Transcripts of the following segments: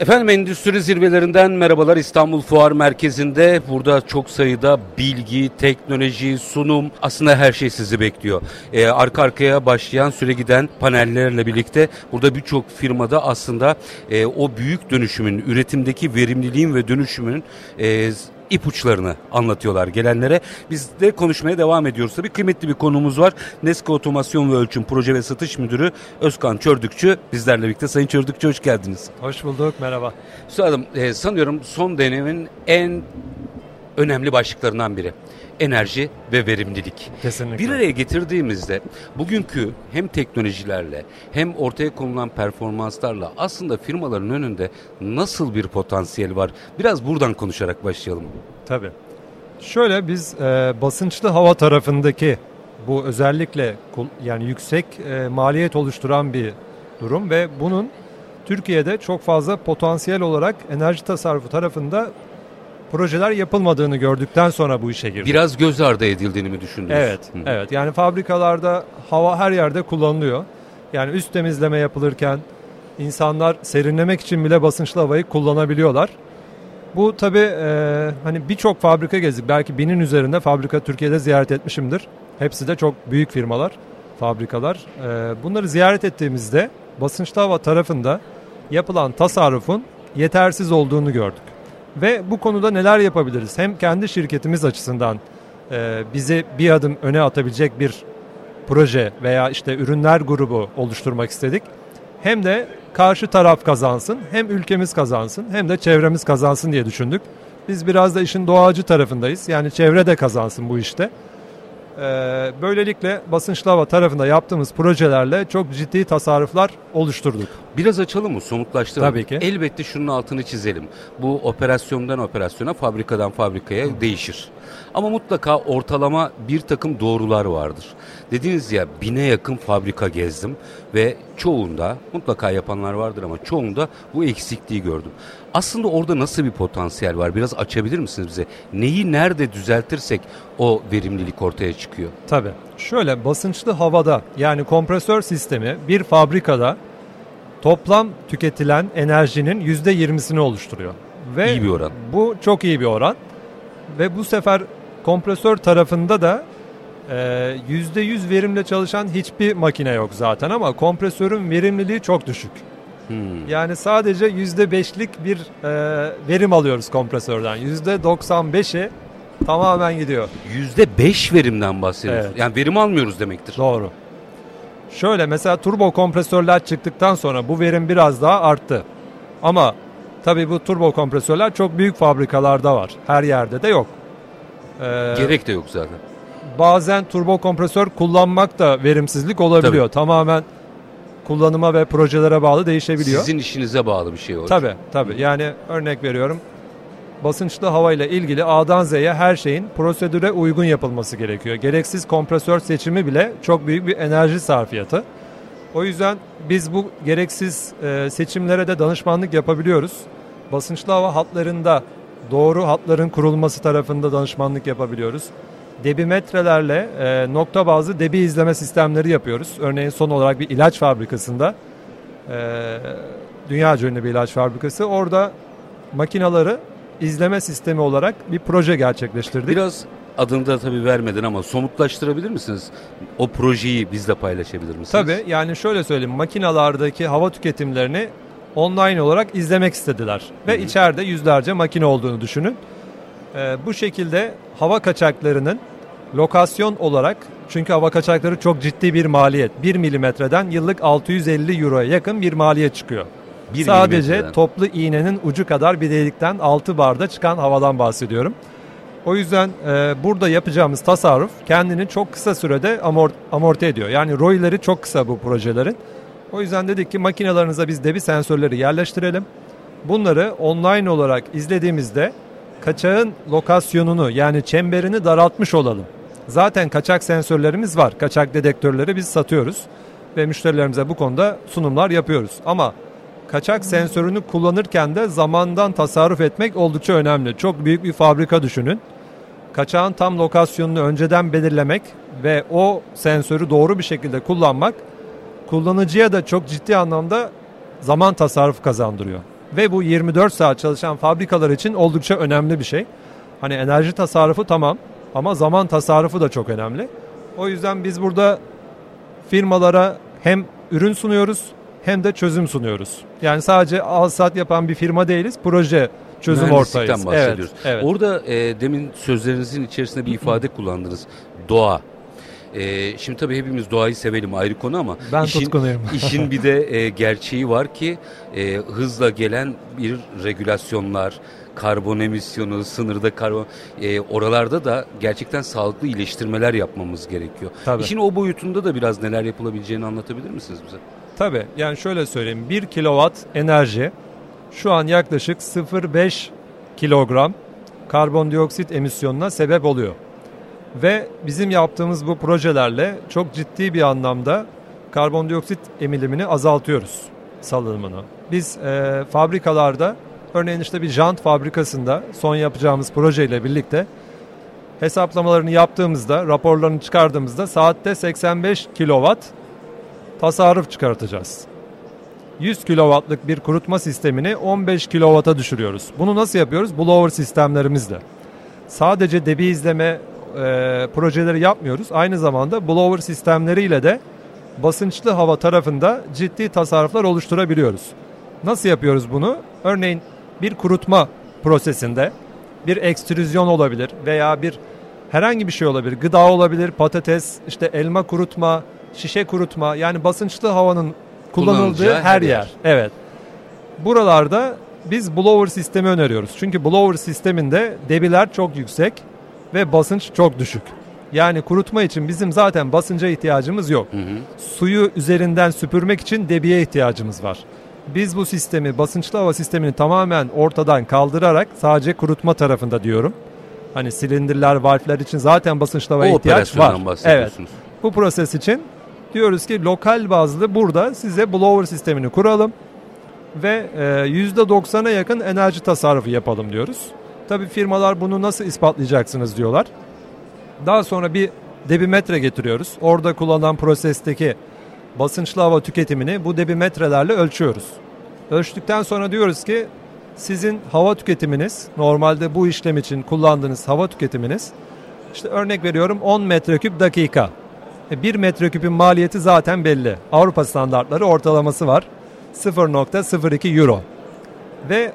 Efendim endüstri zirvelerinden merhabalar İstanbul Fuar Merkezi'nde. Burada çok sayıda bilgi, teknoloji, sunum aslında her şey sizi bekliyor. Ee, arka arkaya başlayan süre giden panellerle birlikte burada birçok firmada aslında e, o büyük dönüşümün, üretimdeki verimliliğin ve dönüşümün e, ipuçlarını anlatıyorlar gelenlere. Biz de konuşmaya devam ediyoruz. Tabii kıymetli bir konumuz var. Nesko Otomasyon ve Ölçüm Proje ve Satış Müdürü Özkan Çördükçü bizlerle birlikte. Sayın Çördükçü hoş geldiniz. Hoş bulduk, merhaba. Üstadım e, sanıyorum son dönemin en önemli başlıklarından biri enerji ve verimlilik. Kesinlikle. Bir araya getirdiğimizde bugünkü hem teknolojilerle hem ortaya konulan performanslarla aslında firmaların önünde nasıl bir potansiyel var? Biraz buradan konuşarak başlayalım. Tabii. Şöyle biz e, basınçlı hava tarafındaki bu özellikle yani yüksek e, maliyet oluşturan bir durum ve bunun Türkiye'de çok fazla potansiyel olarak enerji tasarrufu tarafında projeler yapılmadığını gördükten sonra bu işe girdik. Biraz göz ardı edildiğini mi düşündünüz? Evet, Hı. evet. Yani fabrikalarda hava her yerde kullanılıyor. Yani üst temizleme yapılırken insanlar serinlemek için bile basınçlı havayı kullanabiliyorlar. Bu tabii e, hani birçok fabrika gezdik. Belki binin üzerinde fabrika Türkiye'de ziyaret etmişimdir. Hepsi de çok büyük firmalar, fabrikalar. E, bunları ziyaret ettiğimizde basınçlı hava tarafında yapılan tasarrufun yetersiz olduğunu gördük. Ve bu konuda neler yapabiliriz? Hem kendi şirketimiz açısından e, bizi bir adım öne atabilecek bir proje veya işte ürünler grubu oluşturmak istedik. Hem de karşı taraf kazansın, hem ülkemiz kazansın, hem de çevremiz kazansın diye düşündük. Biz biraz da işin doğacı tarafındayız. Yani çevre de kazansın bu işte. Ee, böylelikle basınçlı hava tarafında yaptığımız projelerle çok ciddi tasarruflar oluşturduk. Biraz açalım mı? Somutlaştıralım. Tabii ki. Elbette şunun altını çizelim. Bu operasyondan operasyona, fabrikadan fabrikaya değişir. Ama mutlaka ortalama bir takım doğrular vardır. Dediğiniz ya bine yakın fabrika gezdim ve çoğunda mutlaka yapanlar vardır ama çoğunda bu eksikliği gördüm. Aslında orada nasıl bir potansiyel var? Biraz açabilir misiniz bize? Neyi nerede düzeltirsek o verimlilik ortaya çıkıyor? Tabii. Şöyle basınçlı havada yani kompresör sistemi bir fabrikada toplam tüketilen enerjinin yüzde yirmisini oluşturuyor. Ve iyi bir oran. Bu çok iyi bir oran. Ve bu sefer kompresör tarafında da yüzde yüz verimle çalışan hiçbir makine yok zaten ama kompresörün verimliliği çok düşük. Hmm. Yani sadece yüzde beşlik bir e, verim alıyoruz kompresörden. Yüzde doksan beşi tamamen gidiyor. Yüzde beş verimden bahsediyoruz. Evet. Yani verim almıyoruz demektir. Doğru. Şöyle mesela turbo kompresörler çıktıktan sonra bu verim biraz daha arttı. Ama tabii bu turbo kompresörler çok büyük fabrikalarda var. Her yerde de yok. Ee, Gerek de yok zaten. Bazen turbo kompresör kullanmak da verimsizlik olabiliyor. Tabii. Tamamen kullanıma ve projelere bağlı değişebiliyor. Sizin işinize bağlı bir şey o. Tabii tabii. Yani örnek veriyorum. Basınçlı hava ile ilgili A'dan Z'ye her şeyin prosedüre uygun yapılması gerekiyor. Gereksiz kompresör seçimi bile çok büyük bir enerji sarfiyatı. O yüzden biz bu gereksiz e, seçimlere de danışmanlık yapabiliyoruz. Basınçlı hava hatlarında doğru hatların kurulması tarafında danışmanlık yapabiliyoruz debimetrelerle e, nokta bazlı debi izleme sistemleri yapıyoruz. Örneğin son olarak bir ilaç fabrikasında e, dünya ünlü bir ilaç fabrikası. Orada makinaları izleme sistemi olarak bir proje gerçekleştirdik. Biraz adını da tabii vermeden ama somutlaştırabilir misiniz? O projeyi bizle paylaşabilir misiniz? Tabii yani şöyle söyleyeyim makinalardaki hava tüketimlerini online olarak izlemek istediler. Ve Hı-hı. içeride yüzlerce makine olduğunu düşünün. Ee, bu şekilde hava kaçaklarının lokasyon olarak çünkü hava kaçakları çok ciddi bir maliyet. 1 milimetreden yıllık 650 euroya yakın bir maliyet çıkıyor. Bir Sadece toplu iğnenin ucu kadar bir delikten 6 barda çıkan havadan bahsediyorum. O yüzden e, burada yapacağımız tasarruf kendini çok kısa sürede amort, amorti ediyor. Yani ROI'leri çok kısa bu projelerin. O yüzden dedik ki makinalarınıza biz de bir sensörleri yerleştirelim. Bunları online olarak izlediğimizde kaçağın lokasyonunu yani çemberini daraltmış olalım. Zaten kaçak sensörlerimiz var. Kaçak dedektörleri biz satıyoruz ve müşterilerimize bu konuda sunumlar yapıyoruz. Ama kaçak sensörünü kullanırken de zamandan tasarruf etmek oldukça önemli. Çok büyük bir fabrika düşünün. Kaçağın tam lokasyonunu önceden belirlemek ve o sensörü doğru bir şekilde kullanmak kullanıcıya da çok ciddi anlamda zaman tasarrufu kazandırıyor. Ve bu 24 saat çalışan fabrikalar için oldukça önemli bir şey. Hani enerji tasarrufu tamam ama zaman tasarrufu da çok önemli. O yüzden biz burada firmalara hem ürün sunuyoruz hem de çözüm sunuyoruz. Yani sadece al sat yapan bir firma değiliz. Proje çözüm ortağıyız. bahsediyoruz. Evet, evet. Orada e, demin sözlerinizin içerisinde bir ifade kullandınız. Doğa. E, şimdi tabii hepimiz doğayı sevelim ayrı konu ama ben işin, tutkunuyum. işin bir de e, gerçeği var ki e, hızla gelen bir regülasyonlar, karbon emisyonu, sınırda karbon e, oralarda da gerçekten sağlıklı iyileştirmeler yapmamız gerekiyor. Tabii. İşin o boyutunda da biraz neler yapılabileceğini anlatabilir misiniz bize? Tabii yani şöyle söyleyeyim 1 kilowatt enerji şu an yaklaşık 0,5 kilogram karbondioksit emisyonuna sebep oluyor. Ve bizim yaptığımız bu projelerle çok ciddi bir anlamda karbondioksit emilimini azaltıyoruz salınımını. Biz e, fabrikalarda örneğin işte bir jant fabrikasında son yapacağımız projeyle birlikte hesaplamalarını yaptığımızda, raporlarını çıkardığımızda saatte 85 kilowatt tasarruf çıkartacağız. 100 kW'lık bir kurutma sistemini 15 kW'a düşürüyoruz. Bunu nasıl yapıyoruz? Blower sistemlerimizle. Sadece debi izleme e, projeleri yapmıyoruz. Aynı zamanda blower sistemleriyle de basınçlı hava tarafında ciddi tasarruflar oluşturabiliyoruz. Nasıl yapıyoruz bunu? Örneğin bir kurutma prosesinde bir ekstrüzyon olabilir veya bir herhangi bir şey olabilir. Gıda olabilir, patates, işte elma kurutma, şişe kurutma yani basınçlı havanın kullanıldığı her yer. yer. Evet. Buralarda biz blower sistemi öneriyoruz. Çünkü blower sisteminde debiler çok yüksek ve basınç çok düşük. Yani kurutma için bizim zaten basınca ihtiyacımız yok. Hı hı. Suyu üzerinden süpürmek için debiye ihtiyacımız var. Biz bu sistemi basınçlı hava sistemini tamamen ortadan kaldırarak sadece kurutma tarafında diyorum. Hani silindirler, valfler için zaten basınçlı hava ihtiyaç var. Evet. Bu proses için diyoruz ki lokal bazlı burada size blower sistemini kuralım ve %90'a e, yakın enerji tasarrufu yapalım diyoruz. Tabii firmalar bunu nasıl ispatlayacaksınız diyorlar. Daha sonra bir debimetre getiriyoruz. Orada kullanılan prosesteki basınçlı hava tüketimini bu debimetrelerle ölçüyoruz. Ölçtükten sonra diyoruz ki sizin hava tüketiminiz normalde bu işlem için kullandığınız hava tüketiminiz işte örnek veriyorum 10 metreküp dakika. 1 e, metreküpün maliyeti zaten belli. Avrupa standartları ortalaması var. 0.02 euro. Ve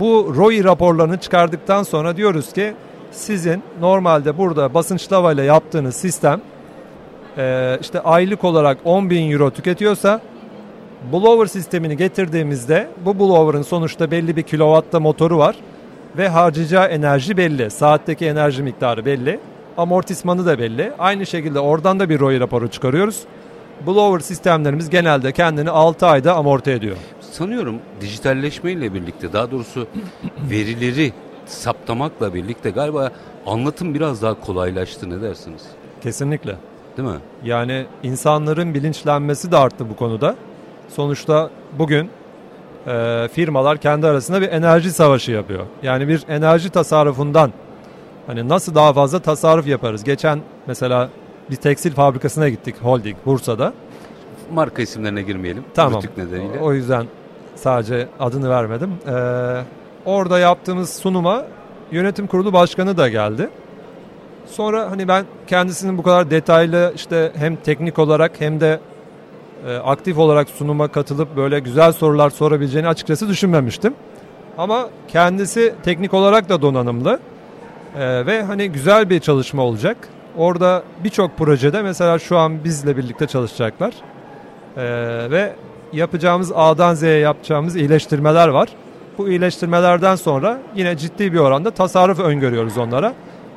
bu ROI raporlarını çıkardıktan sonra diyoruz ki sizin normalde burada basınçlı havayla yaptığınız sistem e, işte aylık olarak 10 bin euro tüketiyorsa blower sistemini getirdiğimizde bu blower'ın sonuçta belli bir kilowatta motoru var ve harcayacağı enerji belli. Saatteki enerji miktarı belli amortismanı da belli. Aynı şekilde oradan da bir ROI raporu çıkarıyoruz. Blower sistemlerimiz genelde kendini 6 ayda amorti ediyor. Sanıyorum dijitalleşmeyle birlikte daha doğrusu verileri saptamakla birlikte galiba anlatım biraz daha kolaylaştı ne dersiniz? Kesinlikle. Değil mi? Yani insanların bilinçlenmesi de arttı bu konuda. Sonuçta bugün e, firmalar kendi arasında bir enerji savaşı yapıyor. Yani bir enerji tasarrufundan Hani nasıl daha fazla tasarruf yaparız? Geçen mesela bir tekstil fabrikasına gittik holding Bursa'da. Marka isimlerine girmeyelim. Tamam. nedeniyle. O yüzden sadece adını vermedim. Ee, orada yaptığımız sunuma yönetim kurulu başkanı da geldi. Sonra hani ben kendisinin bu kadar detaylı işte hem teknik olarak hem de e, aktif olarak sunuma katılıp böyle güzel sorular sorabileceğini açıkçası düşünmemiştim. Ama kendisi teknik olarak da donanımlı. Ee, ve hani güzel bir çalışma olacak. Orada birçok projede mesela şu an bizle birlikte çalışacaklar. Ee, ve yapacağımız A'dan Z'ye yapacağımız iyileştirmeler var. Bu iyileştirmelerden sonra yine ciddi bir oranda tasarruf öngörüyoruz onlara.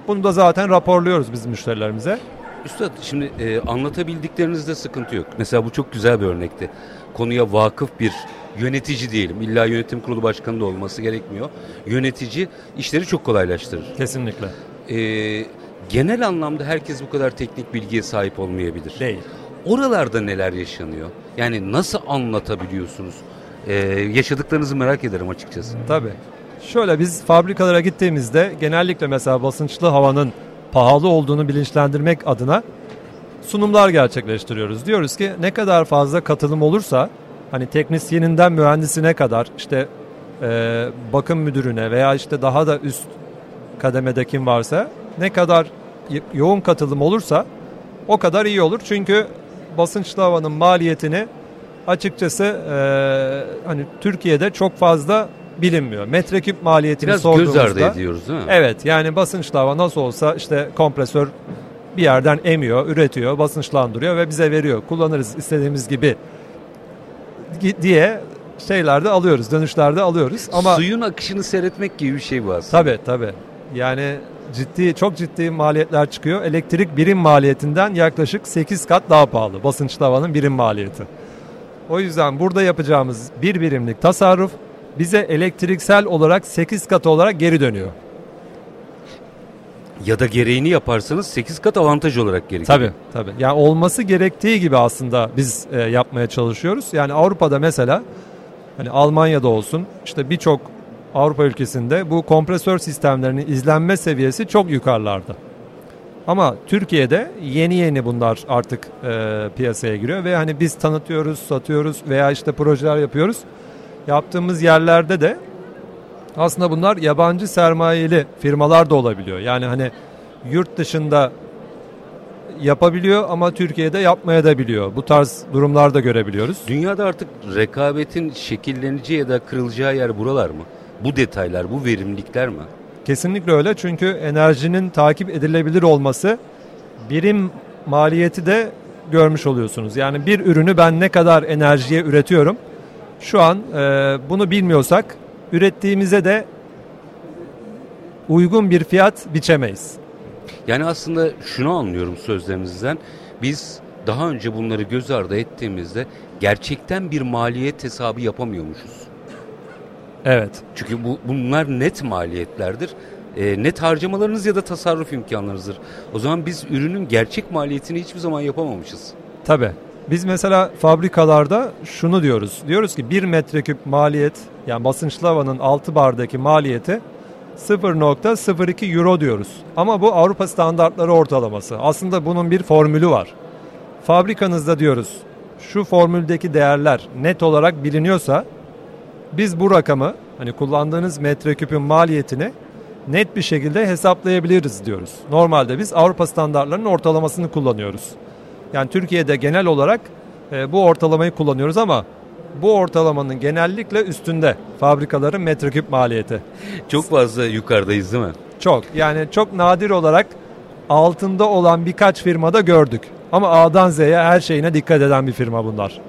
Bunu da zaten raporluyoruz biz müşterilerimize. Üstad şimdi e, anlatabildiklerinizde sıkıntı yok. Mesela bu çok güzel bir örnekti. Konuya vakıf bir yönetici diyelim. İlla yönetim kurulu başkanı da olması gerekmiyor. Yönetici işleri çok kolaylaştırır. Kesinlikle. Ee, genel anlamda herkes bu kadar teknik bilgiye sahip olmayabilir. Değil. Oralarda neler yaşanıyor? Yani nasıl anlatabiliyorsunuz? Ee, yaşadıklarınızı merak ederim açıkçası. Tabii. Şöyle biz fabrikalara gittiğimizde genellikle mesela basınçlı havanın pahalı olduğunu bilinçlendirmek adına sunumlar gerçekleştiriyoruz. Diyoruz ki ne kadar fazla katılım olursa hani teknisyeninden mühendisine kadar işte e, bakım müdürüne veya işte daha da üst kademede kim varsa ne kadar yoğun katılım olursa o kadar iyi olur. Çünkü basınçlı havanın maliyetini açıkçası e, hani Türkiye'de çok fazla bilinmiyor. Metreküp maliyetini Biraz sorduğumuzda. göz ardı ediyoruz değil mi? Evet yani basınçlı hava nasıl olsa işte kompresör bir yerden emiyor, üretiyor, basınçlandırıyor ve bize veriyor. Kullanırız istediğimiz gibi diye şeylerde alıyoruz, dönüşlerde alıyoruz. Ama Suyun akışını seyretmek gibi bir şey bu aslında. tabii tabii. Yani ciddi çok ciddi maliyetler çıkıyor. Elektrik birim maliyetinden yaklaşık 8 kat daha pahalı basınçlı havanın birim maliyeti. O yüzden burada yapacağımız bir birimlik tasarruf bize elektriksel olarak 8 kat olarak geri dönüyor. Ya da gereğini yaparsanız 8 kat avantaj olarak geri Tabii tabii. Yani olması gerektiği gibi aslında biz e, yapmaya çalışıyoruz. Yani Avrupa'da mesela hani Almanya'da olsun işte birçok Avrupa ülkesinde bu kompresör sistemlerinin izlenme seviyesi çok yukarılarda. Ama Türkiye'de yeni yeni bunlar artık e, piyasaya giriyor ve hani biz tanıtıyoruz, satıyoruz veya işte projeler yapıyoruz. Yaptığımız yerlerde de aslında bunlar yabancı sermayeli firmalar da olabiliyor. Yani hani yurt dışında yapabiliyor ama Türkiye'de yapmaya da biliyor. Bu tarz durumlar da görebiliyoruz. Dünyada artık rekabetin şekilleneceği ya da kırılacağı yer buralar mı? Bu detaylar, bu verimlilikler mi? Kesinlikle öyle çünkü enerjinin takip edilebilir olması birim maliyeti de görmüş oluyorsunuz. Yani bir ürünü ben ne kadar enerjiye üretiyorum şu an e, bunu bilmiyorsak ürettiğimize de uygun bir fiyat biçemeyiz. Yani aslında şunu anlıyorum sözlerinizden. Biz daha önce bunları göz ardı ettiğimizde gerçekten bir maliyet hesabı yapamıyormuşuz. Evet. Çünkü bu bunlar net maliyetlerdir. E, net harcamalarınız ya da tasarruf imkanlarınızdır. O zaman biz ürünün gerçek maliyetini hiçbir zaman yapamamışız. Tabii. Biz mesela fabrikalarda şunu diyoruz. Diyoruz ki 1 metreküp maliyet yani basınçlı havanın 6 bardaki maliyeti 0.02 euro diyoruz. Ama bu Avrupa standartları ortalaması. Aslında bunun bir formülü var. Fabrikanızda diyoruz şu formüldeki değerler net olarak biliniyorsa biz bu rakamı hani kullandığınız metreküpün maliyetini net bir şekilde hesaplayabiliriz diyoruz. Normalde biz Avrupa standartlarının ortalamasını kullanıyoruz. Yani Türkiye'de genel olarak e, bu ortalamayı kullanıyoruz ama bu ortalamanın genellikle üstünde fabrikaların metreküp maliyeti. Çok fazla yukarıdayız değil mi? Çok yani çok nadir olarak altında olan birkaç firmada gördük. Ama A'dan Z'ye her şeyine dikkat eden bir firma bunlar.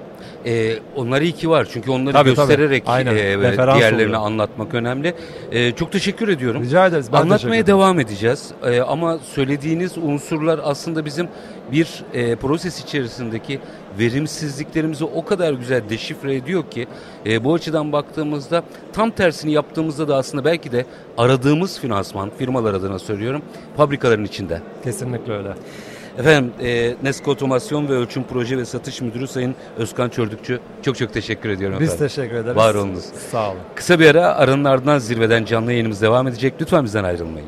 Ee, onlar iyi ki var çünkü onları Tabii, göstererek tabii. Aynen, e, referans diğerlerini oluyor. anlatmak önemli. Ee, çok teşekkür ediyorum. Rica ederiz. Ben Anlatmaya devam edeceğiz Ee, ama söylediğiniz unsurlar aslında bizim bir e, proses içerisindeki verimsizliklerimizi o kadar güzel deşifre ediyor ki e, bu açıdan baktığımızda tam tersini yaptığımızda da aslında belki de aradığımız finansman firmalar adına söylüyorum fabrikaların içinde. Kesinlikle öyle. Efendim e, Nesko Otomasyon ve Ölçüm Proje ve Satış Müdürü Sayın Özkan Çördükçü çok çok teşekkür ediyorum Biz efendim. teşekkür ederiz. Var olunuz. Sağ olun. Kısa bir ara aranın ardından zirveden canlı yayınımız devam edecek. Lütfen bizden ayrılmayın.